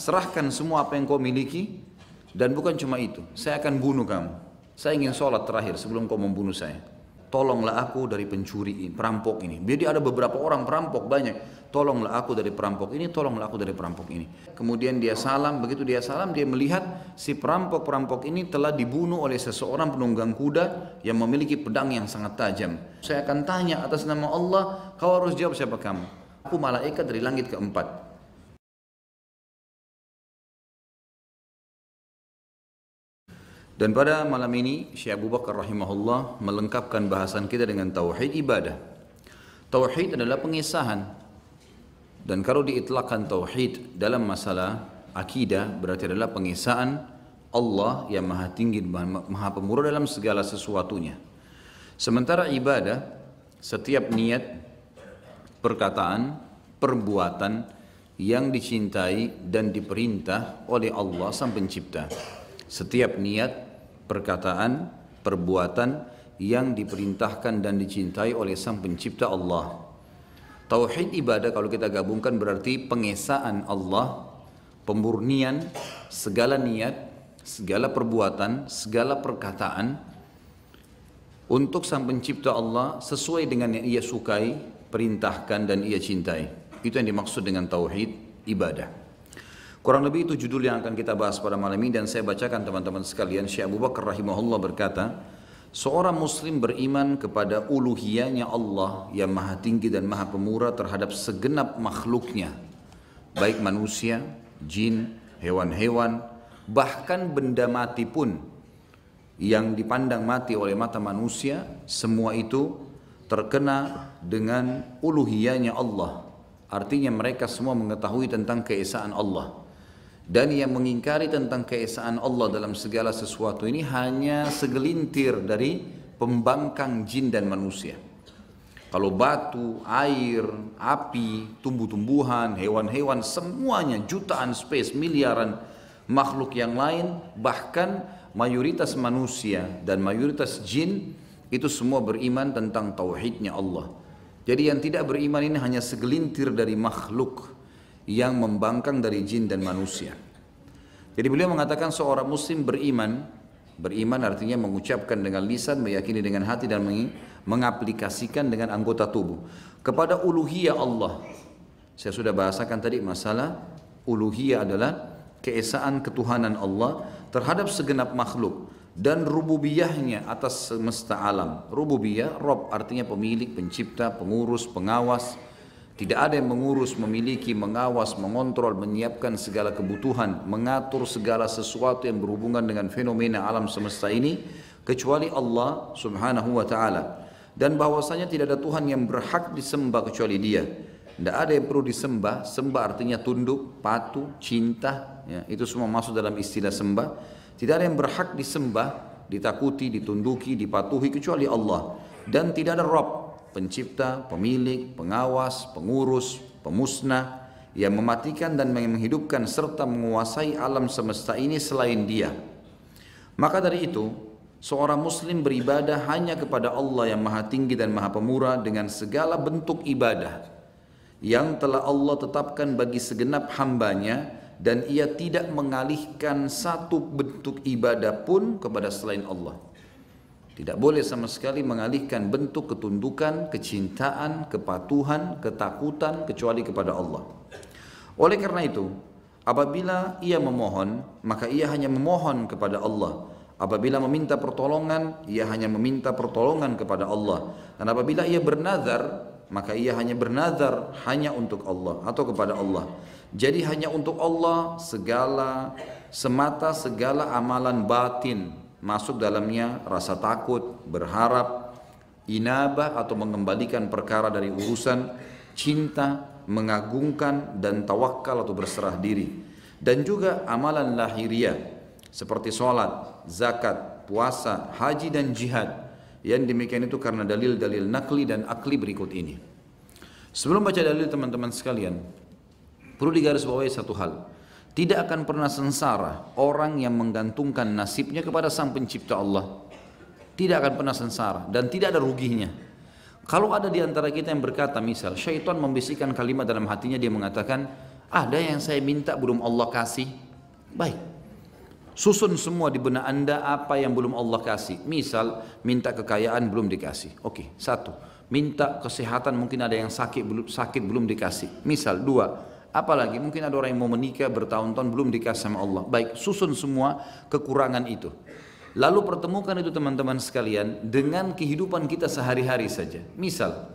serahkan semua apa yang kau miliki dan bukan cuma itu, saya akan bunuh kamu. Saya ingin sholat terakhir sebelum kau membunuh saya. Tolonglah aku dari pencuri ini, perampok ini. Jadi ada beberapa orang perampok banyak. Tolonglah aku dari perampok ini, tolonglah aku dari perampok ini. Kemudian dia salam, begitu dia salam dia melihat si perampok-perampok ini telah dibunuh oleh seseorang penunggang kuda yang memiliki pedang yang sangat tajam. Saya akan tanya atas nama Allah, kau harus jawab siapa kamu. Aku malaikat dari langit keempat. Dan pada malam ini Syekh Abu Bakar rahimahullah melengkapkan bahasan kita dengan tauhid ibadah. Tauhid adalah pengesahan. Dan kalau diitlakkan tauhid dalam masalah akidah berarti adalah pengesahan Allah yang maha tinggi maha pemurah dalam segala sesuatunya. Sementara ibadah setiap niat, perkataan, perbuatan yang dicintai dan diperintah oleh Allah sang pencipta. Setiap niat, perkataan, perbuatan yang diperintahkan dan dicintai oleh Sang Pencipta Allah. Tauhid ibadah kalau kita gabungkan berarti pengesaan Allah, pemurnian segala niat, segala perbuatan, segala perkataan untuk Sang Pencipta Allah sesuai dengan yang ia sukai, perintahkan dan ia cintai. Itu yang dimaksud dengan tauhid ibadah. Kurang lebih itu judul yang akan kita bahas pada malam ini dan saya bacakan teman-teman sekalian. Syekh Abu Bakar rahimahullah berkata, Seorang muslim beriman kepada uluhiyahnya Allah yang maha tinggi dan maha pemurah terhadap segenap makhluknya. Baik manusia, jin, hewan-hewan, bahkan benda mati pun yang dipandang mati oleh mata manusia, semua itu terkena dengan uluhiyahnya Allah. Artinya mereka semua mengetahui tentang keesaan Allah. Dan yang mengingkari tentang keesaan Allah dalam segala sesuatu ini hanya segelintir dari pembangkang jin dan manusia. Kalau batu, air, api, tumbuh-tumbuhan, hewan-hewan, semuanya jutaan space, miliaran makhluk yang lain, bahkan mayoritas manusia dan mayoritas jin itu semua beriman tentang tauhidnya Allah. Jadi yang tidak beriman ini hanya segelintir dari makhluk yang membangkang dari jin dan manusia. Jadi beliau mengatakan seorang muslim beriman, beriman artinya mengucapkan dengan lisan, meyakini dengan hati dan mengaplikasikan dengan anggota tubuh kepada uluhiyah Allah. Saya sudah bahasakan tadi masalah uluhiyah adalah keesaan ketuhanan Allah terhadap segenap makhluk dan rububiyahnya atas semesta alam. Rububiyah, Rob artinya pemilik, pencipta, pengurus, pengawas, tidak ada yang mengurus, memiliki, mengawas, mengontrol, menyiapkan segala kebutuhan, mengatur segala sesuatu yang berhubungan dengan fenomena alam semesta ini kecuali Allah Subhanahu wa taala. Dan bahwasanya tidak ada Tuhan yang berhak disembah kecuali Dia. Tidak ada yang perlu disembah, sembah artinya tunduk, patuh, cinta, ya, itu semua masuk dalam istilah sembah. Tidak ada yang berhak disembah, ditakuti, ditunduki, dipatuhi kecuali Allah. Dan tidak ada Rabb, pencipta, pemilik, pengawas, pengurus, pemusnah yang mematikan dan menghidupkan serta menguasai alam semesta ini selain dia. Maka dari itu, seorang muslim beribadah hanya kepada Allah yang maha tinggi dan maha pemurah dengan segala bentuk ibadah yang telah Allah tetapkan bagi segenap hambanya dan ia tidak mengalihkan satu bentuk ibadah pun kepada selain Allah. Tidak boleh sama sekali mengalihkan bentuk ketundukan, kecintaan, kepatuhan, ketakutan kecuali kepada Allah. Oleh karena itu, apabila ia memohon, maka ia hanya memohon kepada Allah. Apabila meminta pertolongan, ia hanya meminta pertolongan kepada Allah. Dan apabila ia bernazar, maka ia hanya bernazar hanya untuk Allah atau kepada Allah. Jadi hanya untuk Allah segala semata segala amalan batin masuk dalamnya rasa takut, berharap, inabah atau mengembalikan perkara dari urusan, cinta, mengagungkan dan tawakal atau berserah diri. Dan juga amalan lahiriah seperti sholat, zakat, puasa, haji dan jihad. Yang demikian itu karena dalil-dalil nakli dan akli berikut ini. Sebelum baca dalil teman-teman sekalian, perlu digarisbawahi satu hal. Tidak akan pernah sengsara orang yang menggantungkan nasibnya kepada sang pencipta Allah. Tidak akan pernah sengsara dan tidak ada ruginya. Kalau ada di antara kita yang berkata misal, syaitan membisikkan kalimat dalam hatinya dia mengatakan, Ada yang saya minta belum Allah kasih. Baik. Susun semua di benak anda apa yang belum Allah kasih. Misal minta kekayaan belum dikasih. Oke, satu. Minta kesehatan mungkin ada yang sakit belum sakit belum dikasih. Misal dua. Apalagi mungkin ada orang yang mau menikah bertahun-tahun belum dikasih sama Allah. Baik, susun semua kekurangan itu. Lalu pertemukan itu teman-teman sekalian dengan kehidupan kita sehari-hari saja. Misal,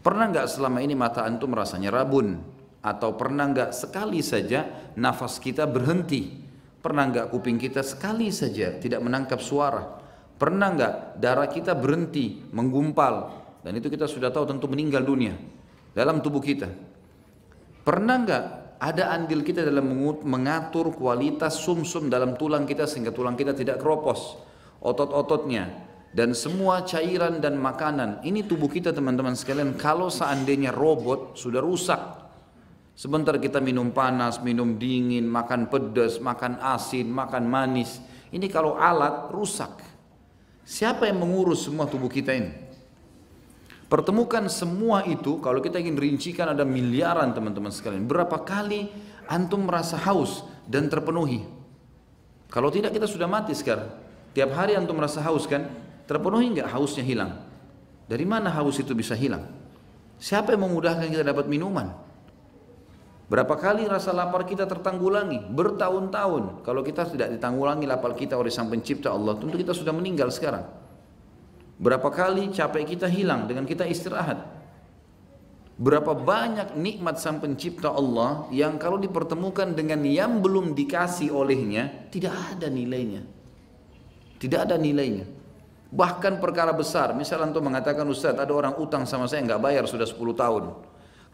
pernah nggak selama ini mata antum rasanya rabun? Atau pernah nggak sekali saja nafas kita berhenti? Pernah nggak kuping kita sekali saja tidak menangkap suara? Pernah nggak darah kita berhenti menggumpal? Dan itu kita sudah tahu tentu meninggal dunia dalam tubuh kita. Pernah nggak ada andil kita dalam mengatur kualitas sumsum -sum dalam tulang kita sehingga tulang kita tidak keropos, otot-ototnya dan semua cairan dan makanan. Ini tubuh kita teman-teman sekalian kalau seandainya robot sudah rusak. Sebentar kita minum panas, minum dingin, makan pedas, makan asin, makan manis. Ini kalau alat rusak. Siapa yang mengurus semua tubuh kita ini? Pertemukan semua itu, kalau kita ingin rincikan ada miliaran teman-teman sekalian. Berapa kali antum merasa haus dan terpenuhi? Kalau tidak kita sudah mati sekarang. Tiap hari antum merasa haus kan? Terpenuhi nggak hausnya hilang? Dari mana haus itu bisa hilang? Siapa yang memudahkan kita dapat minuman? Berapa kali rasa lapar kita tertanggulangi? Bertahun-tahun. Kalau kita tidak ditanggulangi lapar kita oleh Sang Pencipta Allah, tentu kita sudah meninggal sekarang. Berapa kali capek kita hilang dengan kita istirahat. Berapa banyak nikmat sang pencipta Allah yang kalau dipertemukan dengan yang belum dikasih olehnya tidak ada nilainya. Tidak ada nilainya. Bahkan perkara besar, misal antum mengatakan Ustaz ada orang utang sama saya nggak bayar sudah 10 tahun.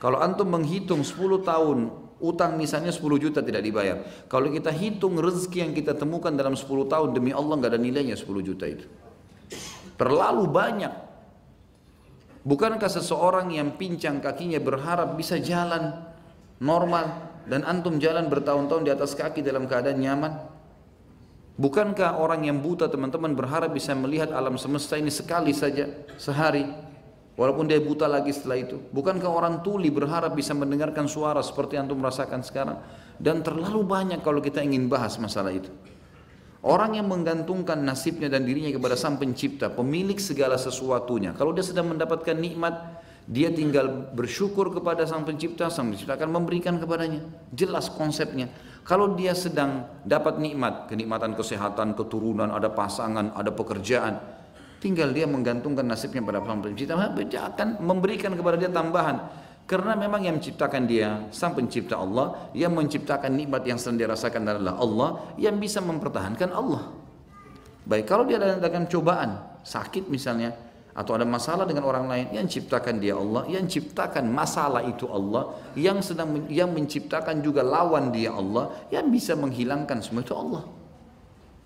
Kalau antum menghitung 10 tahun utang misalnya 10 juta tidak dibayar. Kalau kita hitung rezeki yang kita temukan dalam 10 tahun demi Allah nggak ada nilainya 10 juta itu. Terlalu banyak. Bukankah seseorang yang pincang kakinya berharap bisa jalan normal dan antum jalan bertahun-tahun di atas kaki dalam keadaan nyaman? Bukankah orang yang buta teman-teman berharap bisa melihat alam semesta ini sekali saja sehari walaupun dia buta lagi setelah itu? Bukankah orang tuli berharap bisa mendengarkan suara seperti antum merasakan sekarang? Dan terlalu banyak kalau kita ingin bahas masalah itu. Orang yang menggantungkan nasibnya dan dirinya kepada sang pencipta, pemilik segala sesuatunya. Kalau dia sedang mendapatkan nikmat, dia tinggal bersyukur kepada sang pencipta, sang pencipta akan memberikan kepadanya. Jelas konsepnya. Kalau dia sedang dapat nikmat, kenikmatan kesehatan, keturunan, ada pasangan, ada pekerjaan, tinggal dia menggantungkan nasibnya pada sang pencipta, dia akan memberikan kepada dia tambahan. Karena memang yang menciptakan dia, sang pencipta Allah, yang menciptakan nikmat yang sedang dirasakan adalah Allah, yang bisa mempertahankan Allah. Baik, kalau dia ada cobaan, sakit misalnya, atau ada masalah dengan orang lain, yang ciptakan dia Allah, yang ciptakan masalah itu Allah, yang sedang yang menciptakan juga lawan dia Allah, yang bisa menghilangkan semua itu Allah.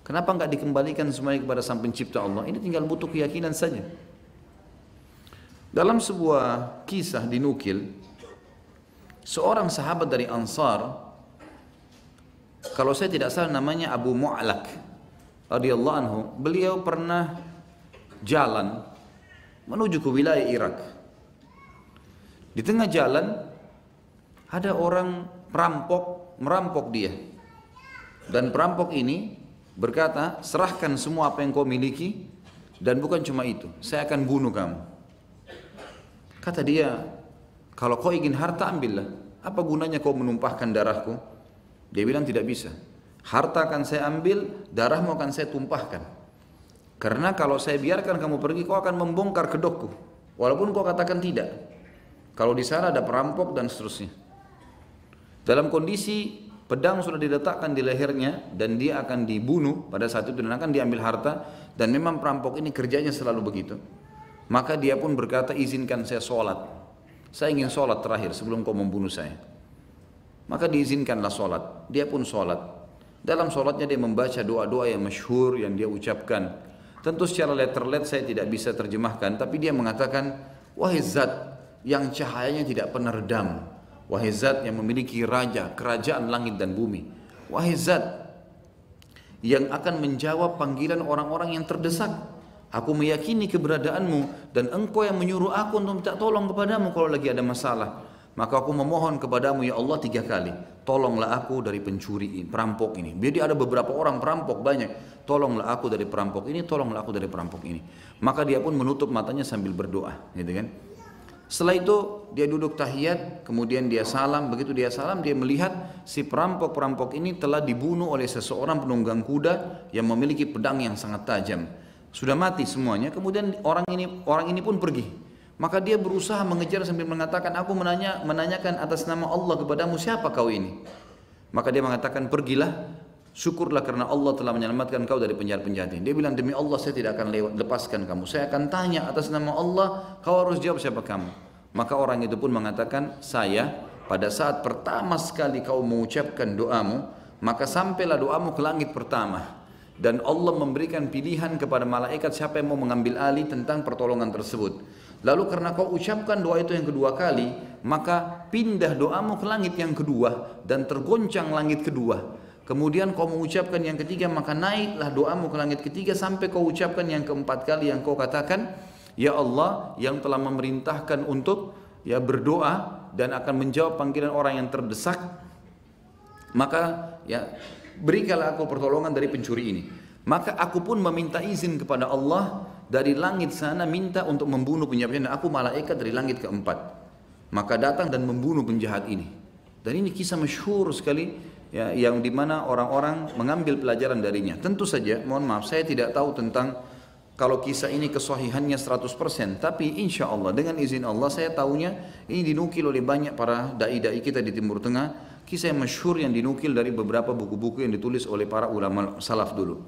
Kenapa enggak dikembalikan semuanya kepada sang pencipta Allah? Ini tinggal butuh keyakinan saja. Dalam sebuah kisah dinukil, seorang sahabat dari Ansar, kalau saya tidak salah namanya Abu Mu'alak radhiyallahu anhu, beliau pernah jalan menuju ke wilayah Irak. Di tengah jalan ada orang perampok merampok dia. Dan perampok ini berkata, serahkan semua apa yang kau miliki dan bukan cuma itu, saya akan bunuh kamu. Kata dia, kalau kau ingin harta ambillah. Apa gunanya kau menumpahkan darahku? Dia bilang tidak bisa. Harta akan saya ambil, darahmu akan saya tumpahkan. Karena kalau saya biarkan kamu pergi, kau akan membongkar kedokku. Walaupun kau katakan tidak. Kalau di sana ada perampok dan seterusnya. Dalam kondisi pedang sudah diletakkan di lehernya dan dia akan dibunuh pada saat itu dan akan diambil harta dan memang perampok ini kerjanya selalu begitu. Maka dia pun berkata, izinkan saya sholat. Saya ingin sholat terakhir sebelum kau membunuh saya. Maka diizinkanlah sholat. Dia pun sholat. Dalam sholatnya dia membaca doa-doa yang masyhur yang dia ucapkan. Tentu secara letterlet saya tidak bisa terjemahkan. Tapi dia mengatakan, wahai zat yang cahayanya tidak pernah redam. Wahai zat yang memiliki raja, kerajaan langit dan bumi. Wahai zat yang akan menjawab panggilan orang-orang yang terdesak Aku meyakini keberadaanmu dan engkau yang menyuruh aku untuk minta tolong kepadamu kalau lagi ada masalah. maka aku memohon kepadamu ya Allah tiga kali. Tolonglah aku dari pencuri ini, perampok ini. Jadi ada beberapa orang perampok banyak. Tolonglah aku dari perampok ini, tolonglah aku dari perampok ini. Maka dia pun menutup matanya sambil berdoa, gitu kan? Setelah itu dia duduk tahiyat, kemudian dia salam. Begitu dia salam, dia melihat si perampok-perampok ini telah dibunuh oleh seseorang penunggang kuda yang memiliki pedang yang sangat tajam. Sudah mati semuanya. Kemudian orang ini orang ini pun pergi. Maka dia berusaha mengejar sambil mengatakan, aku menanya, menanyakan atas nama Allah kepadamu siapa kau ini? Maka dia mengatakan, pergilah, syukurlah karena Allah telah menyelamatkan kau dari penjahat-penjahat ini. Dia bilang, demi Allah saya tidak akan lewat, lepaskan kamu. Saya akan tanya atas nama Allah, kau harus jawab siapa kamu. Maka orang itu pun mengatakan, saya pada saat pertama sekali kau mengucapkan doamu, maka sampailah doamu ke langit pertama. Dan Allah memberikan pilihan kepada malaikat siapa yang mau mengambil alih tentang pertolongan tersebut. Lalu karena kau ucapkan doa itu yang kedua kali, maka pindah doamu ke langit yang kedua dan tergoncang langit kedua. Kemudian kau mengucapkan yang ketiga, maka naiklah doamu ke langit ketiga sampai kau ucapkan yang keempat kali yang kau katakan, Ya Allah yang telah memerintahkan untuk ya berdoa dan akan menjawab panggilan orang yang terdesak, maka ya berikanlah aku pertolongan dari pencuri ini. Maka aku pun meminta izin kepada Allah dari langit sana minta untuk membunuh penjahat dan aku malaikat dari langit keempat. Maka datang dan membunuh penjahat ini. Dan ini kisah masyhur sekali ya, yang di mana orang-orang mengambil pelajaran darinya. Tentu saja, mohon maaf, saya tidak tahu tentang kalau kisah ini kesohihannya 100%. Tapi insya Allah dengan izin Allah saya tahunya ini dinukil oleh banyak para da'i-da'i kita di Timur Tengah. Kisah yang masyhur yang dinukil dari beberapa buku-buku yang ditulis oleh para ulama salaf dulu.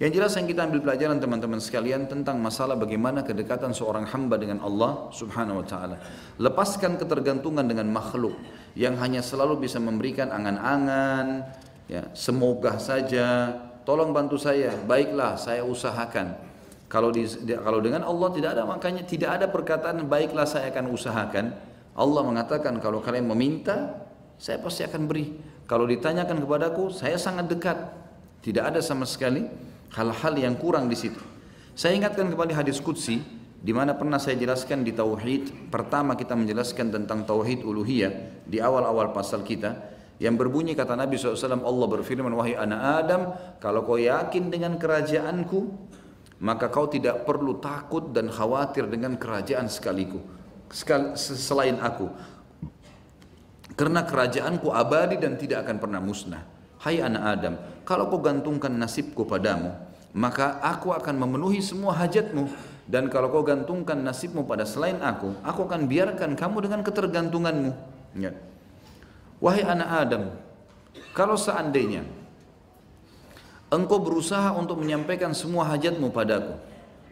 Yang jelas yang kita ambil pelajaran teman-teman sekalian tentang masalah bagaimana kedekatan seorang hamba dengan Allah Subhanahu wa taala. Lepaskan ketergantungan dengan makhluk yang hanya selalu bisa memberikan angan-angan, ya, semoga saja, tolong bantu saya, baiklah saya usahakan. Kalau di, kalau dengan Allah tidak ada makanya tidak ada perkataan baiklah saya akan usahakan. Allah mengatakan kalau kalian meminta, saya pasti akan beri. Kalau ditanyakan kepadaku, saya sangat dekat. Tidak ada sama sekali hal-hal yang kurang di situ. Saya ingatkan kembali hadis Qudsi di mana pernah saya jelaskan di tauhid pertama kita menjelaskan tentang tauhid uluhiyah di awal-awal pasal kita yang berbunyi kata Nabi SAW Allah berfirman wahai anak Adam kalau kau yakin dengan kerajaanku maka kau tidak perlu takut dan khawatir dengan kerajaan sekaliku selain aku karena kerajaanku abadi dan tidak akan pernah musnah hai anak Adam kalau kau gantungkan nasibku padamu, maka aku akan memenuhi semua hajatmu. Dan kalau kau gantungkan nasibmu pada selain aku, aku akan biarkan kamu dengan ketergantunganmu. Ya. Wahai anak Adam, kalau seandainya engkau berusaha untuk menyampaikan semua hajatmu padaku,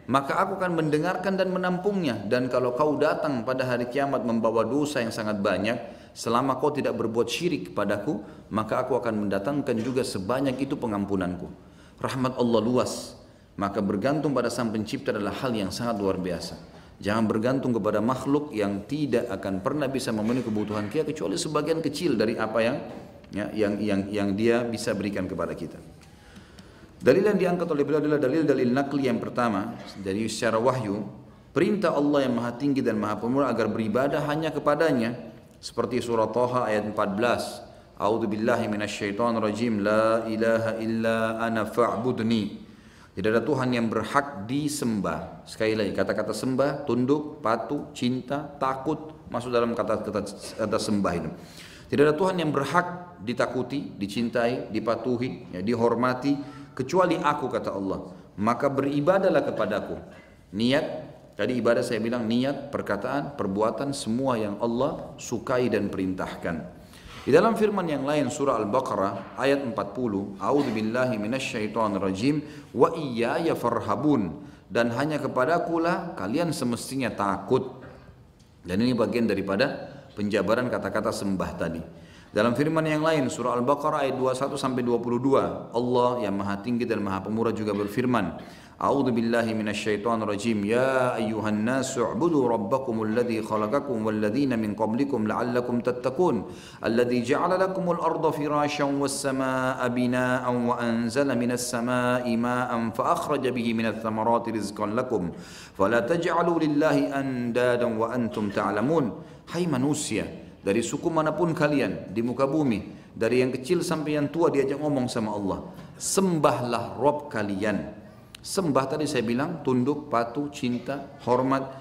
maka aku akan mendengarkan dan menampungnya. Dan kalau kau datang pada hari kiamat membawa dosa yang sangat banyak, selama kau tidak berbuat syirik padaku, maka aku akan mendatangkan juga sebanyak itu pengampunanku. Rahmat Allah luas, maka bergantung pada sang pencipta adalah hal yang sangat luar biasa. Jangan bergantung kepada makhluk yang tidak akan pernah bisa memenuhi kebutuhan kita kecuali sebagian kecil dari apa yang ya, yang yang yang dia bisa berikan kepada kita. Dalil yang diangkat oleh beliau adalah dalil-dalil nakli yang pertama dari secara wahyu perintah Allah yang maha tinggi dan maha pemurah agar beribadah hanya kepadanya seperti surah Taha ayat 14 A'udzu billahi minasyaitonir rajim la ilaha illa ana fa'budni. Tidak ada Tuhan yang berhak disembah. Sekali lagi kata-kata sembah tunduk patuh cinta takut masuk dalam kata-kata kata sembah itu tidak ada Tuhan yang berhak ditakuti dicintai dipatuhi ya, dihormati kecuali aku kata Allah. Maka beribadalah kepadaku niat Tadi ibadah saya bilang niat, perkataan, perbuatan semua yang Allah sukai dan perintahkan. Di dalam firman yang lain surah Al-Baqarah ayat 40, A'udzu billahi minasyaitonir rajim wa iyaya farhabun dan hanya kepadaku lah kalian semestinya takut. Dan ini bagian daripada penjabaran kata-kata sembah tadi. Dalam firman yang lain surah Al-Baqarah ayat 21 sampai 22, Allah yang Maha Tinggi dan Maha Pemurah juga berfirman, أعوذ بالله من الشيطان الرجيم يا أيها الناس اعبدوا ربكم الذي خلقكم والذين من قبلكم لعلكم تتقون الذي جعل لكم الأرض فراشا والسماء بناء وأنزل من السماء ماء فأخرج به من الثمرات رزقا لكم فلا تجعلوا لله أندادا وأنتم تعلمون هاي manusia dari suku manapun kalian di muka bumi, dari yang kecil sampai yang tua diajak ngomong sama Allah. Sembahlah Rob kalian. Sembah tadi saya bilang tunduk, patuh, cinta, hormat.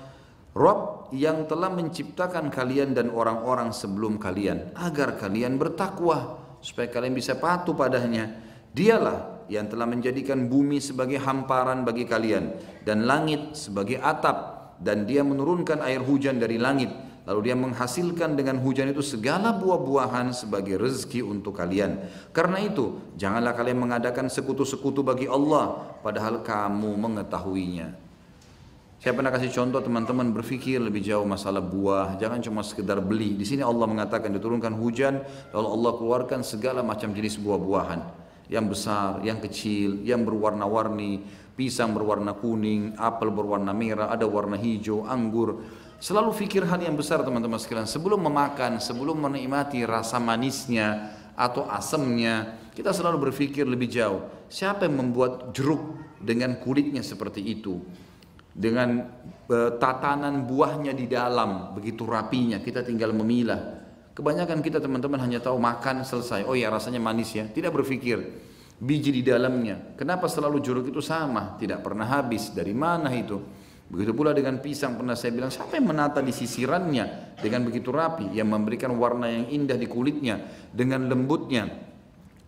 Rob yang telah menciptakan kalian dan orang-orang sebelum kalian agar kalian bertakwa supaya kalian bisa patuh padanya. Dialah yang telah menjadikan bumi sebagai hamparan bagi kalian dan langit sebagai atap dan dia menurunkan air hujan dari langit Lalu dia menghasilkan dengan hujan itu segala buah-buahan sebagai rezeki untuk kalian. Karena itu, janganlah kalian mengadakan sekutu-sekutu bagi Allah, padahal kamu mengetahuinya. Saya pernah kasih contoh teman-teman berpikir lebih jauh masalah buah, jangan cuma sekedar beli. Di sini Allah mengatakan diturunkan hujan, lalu Allah keluarkan segala macam jenis buah-buahan. Yang besar, yang kecil, yang berwarna-warni, pisang berwarna kuning, apel berwarna merah, ada warna hijau, anggur, Selalu fikir hal yang besar teman-teman sekalian. Sebelum memakan, sebelum menikmati rasa manisnya atau asamnya, kita selalu berpikir lebih jauh. Siapa yang membuat jeruk dengan kulitnya seperti itu? Dengan e, tatanan buahnya di dalam, begitu rapinya, kita tinggal memilah. Kebanyakan kita teman-teman hanya tahu makan selesai. Oh ya rasanya manis ya. Tidak berpikir biji di dalamnya. Kenapa selalu jeruk itu sama? Tidak pernah habis. Dari mana itu? Begitu pula dengan pisang pernah saya bilang yang menata di sisirannya dengan begitu rapi? Yang memberikan warna yang indah di kulitnya dengan lembutnya.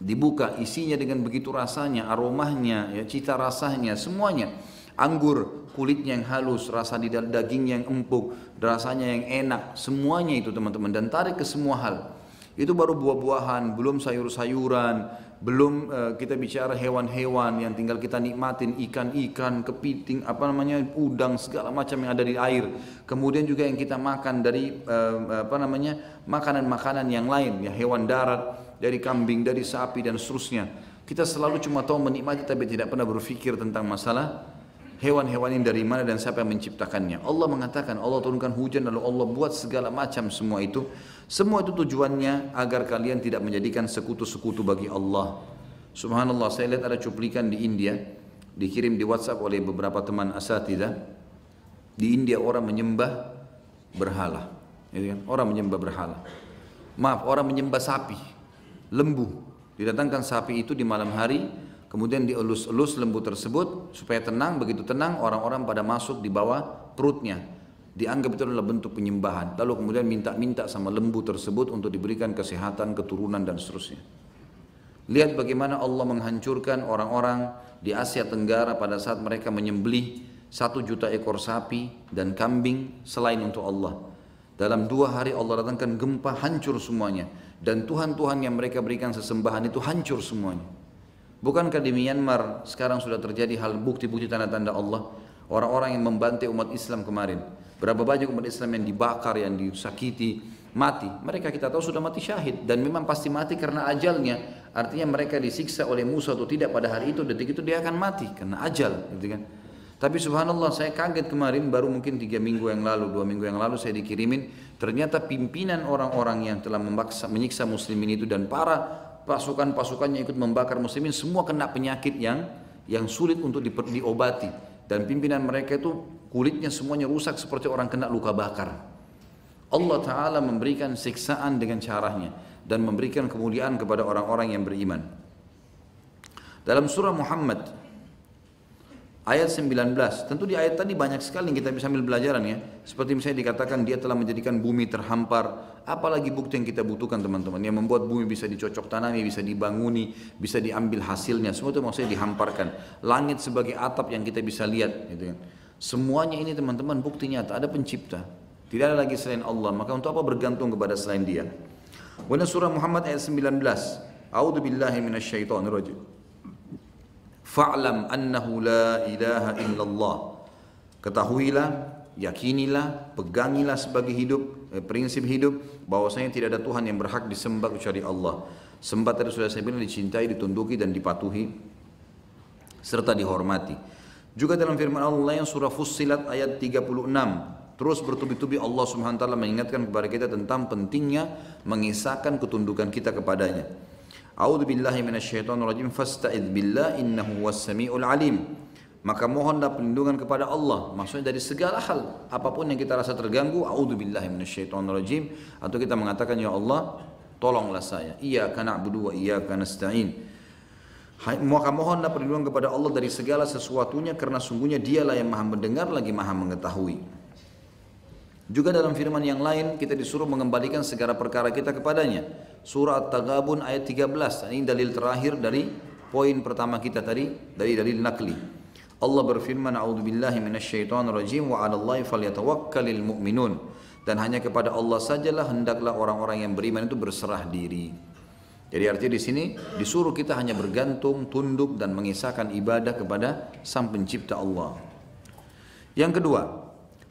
Dibuka isinya dengan begitu rasanya aromanya ya cita rasanya semuanya. Anggur kulitnya yang halus rasa di daging yang empuk rasanya yang enak semuanya itu teman-teman. Dan tarik ke semua hal itu baru buah-buahan belum sayur-sayuran belum uh, kita bicara hewan-hewan yang tinggal kita nikmatin ikan-ikan, kepiting, apa namanya udang segala macam yang ada di air. Kemudian juga yang kita makan dari uh, apa namanya makanan-makanan yang lain ya hewan darat dari kambing, dari sapi dan seterusnya. Kita selalu cuma tahu menikmati tapi tidak pernah berpikir tentang masalah hewan-hewan ini dari mana dan siapa yang menciptakannya. Allah mengatakan Allah turunkan hujan lalu Allah buat segala macam semua itu semua itu tujuannya agar kalian tidak menjadikan sekutu-sekutu bagi Allah. Subhanallah, saya lihat ada cuplikan di India, dikirim di WhatsApp oleh beberapa teman asatidah. Di India orang menyembah berhala. Ya kan? Orang menyembah berhala. Maaf, orang menyembah sapi, lembu. Didatangkan sapi itu di malam hari, kemudian dielus-elus lembu tersebut supaya tenang. Begitu tenang, orang-orang pada masuk di bawah perutnya dianggap itu adalah bentuk penyembahan. Lalu kemudian minta-minta sama lembu tersebut untuk diberikan kesehatan, keturunan dan seterusnya. Lihat bagaimana Allah menghancurkan orang-orang di Asia Tenggara pada saat mereka menyembelih satu juta ekor sapi dan kambing selain untuk Allah. Dalam dua hari Allah datangkan gempa hancur semuanya. Dan Tuhan-Tuhan yang mereka berikan sesembahan itu hancur semuanya. Bukankah di Myanmar sekarang sudah terjadi hal bukti-bukti tanda-tanda Allah? Orang-orang yang membantai umat Islam kemarin Berapa banyak umat Islam yang dibakar, yang disakiti, mati. Mereka kita tahu sudah mati syahid dan memang pasti mati karena ajalnya. Artinya mereka disiksa oleh Musa atau tidak pada hari itu, detik itu dia akan mati karena ajal, gitu kan. Tapi subhanallah saya kaget kemarin baru mungkin tiga minggu yang lalu, dua minggu yang lalu saya dikirimin ternyata pimpinan orang-orang yang telah memaksa, menyiksa muslimin itu dan para pasukan-pasukannya ikut membakar muslimin semua kena penyakit yang yang sulit untuk diobati dan pimpinan mereka itu kulitnya semuanya rusak seperti orang kena luka bakar. Allah Ta'ala memberikan siksaan dengan caranya dan memberikan kemuliaan kepada orang-orang yang beriman. Dalam surah Muhammad ayat 19, tentu di ayat tadi banyak sekali yang kita bisa ambil pelajaran ya. Seperti misalnya dikatakan dia telah menjadikan bumi terhampar. Apalagi bukti yang kita butuhkan teman-teman. Yang membuat bumi bisa dicocok tanami, bisa dibanguni, bisa diambil hasilnya. Semua itu maksudnya dihamparkan. Langit sebagai atap yang kita bisa lihat. Gitu kan. Semuanya ini teman-teman bukti nyata ada pencipta. Tidak ada lagi selain Allah. Maka untuk apa bergantung kepada selain Dia? Kemudian surah Muhammad ayat 19. A'udzu billahi minasyaitonir. Fa'lam annahu la ilaha illallah. Ketahuilah, yakinilah, pegangilah sebagai hidup, eh, prinsip hidup bahwasanya tidak ada Tuhan yang berhak disembah kecuali Allah. Sembah tadi sudah saya bilang dicintai, ditunduki dan dipatuhi serta dihormati. Juga dalam firman Allah yang surah Fussilat ayat 36 Terus bertubi-tubi Allah subhanahu wa ta'ala mengingatkan kepada kita tentang pentingnya mengisahkan ketundukan kita kepadanya. A'udzu billahi minasyaitonir rajim fasta'idz billah innahu was samiul alim. maka mohonlah perlindungan kepada Allah maksudnya dari segala hal apa pun yang kita rasa terganggu a'udzubillahi minasyaitonirrajim. Atau kita mengatakan ya Allah tolonglah saya. Iyyaka na'budu wa iyyaka nasta'in. Maka mohonlah perlindungan kepada Allah dari segala sesuatunya karena sungguhnya dialah yang maha mendengar lagi maha mengetahui juga dalam firman yang lain kita disuruh mengembalikan segala perkara kita kepadanya surah At-Taghabun ayat 13 ini dalil terakhir dari poin pertama kita tadi dari dalil nakli Allah berfirman, "A'udzubillahi minasyaitonirrajim wa 'alallahi falyatawakkalul mu'minun." Dan hanya kepada Allah sajalah hendaklah orang-orang yang beriman itu berserah diri. Jadi artinya di sini disuruh kita hanya bergantung, tunduk dan mengisahkan ibadah kepada Sang Pencipta Allah. Yang kedua,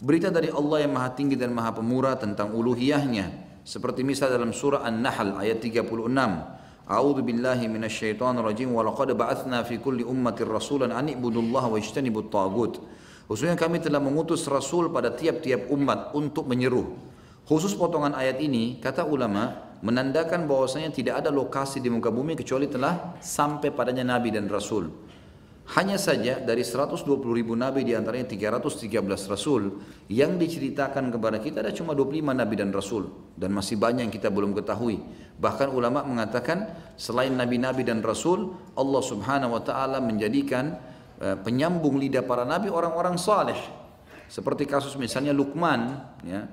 berita dari Allah yang Maha Tinggi dan Maha Pemurah tentang uluhiyahnya seperti misal dalam surah An-Nahl ayat 36 A'udzu billahi minasyaitonir rajim wa laqad ba'atsna fi kulli ummatin rasulan an ibudullaha wa ijtanibut tagut. Khususnya kami telah mengutus rasul pada tiap-tiap umat untuk menyeru. Khusus potongan ayat ini, kata ulama, menandakan bahwasanya tidak ada lokasi di muka bumi kecuali telah sampai padanya nabi dan rasul. Hanya saja dari 120 ribu nabi di antaranya 313 rasul yang diceritakan kepada kita ada cuma 25 nabi dan rasul dan masih banyak yang kita belum ketahui. Bahkan ulama mengatakan selain nabi-nabi dan rasul Allah Subhanahu wa taala menjadikan uh, penyambung lidah para nabi orang-orang saleh. Seperti kasus misalnya Luqman ya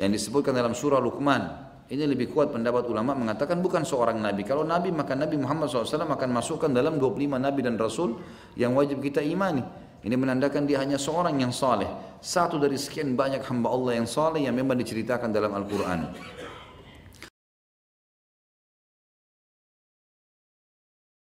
yang disebutkan dalam surah Luqman ini lebih kuat pendapat ulama mengatakan bukan seorang nabi. Kalau nabi maka Nabi Muhammad SAW akan masukkan dalam 25 nabi dan rasul yang wajib kita imani. Ini menandakan dia hanya seorang yang saleh. Satu dari sekian banyak hamba Allah yang saleh yang memang diceritakan dalam Al-Quran.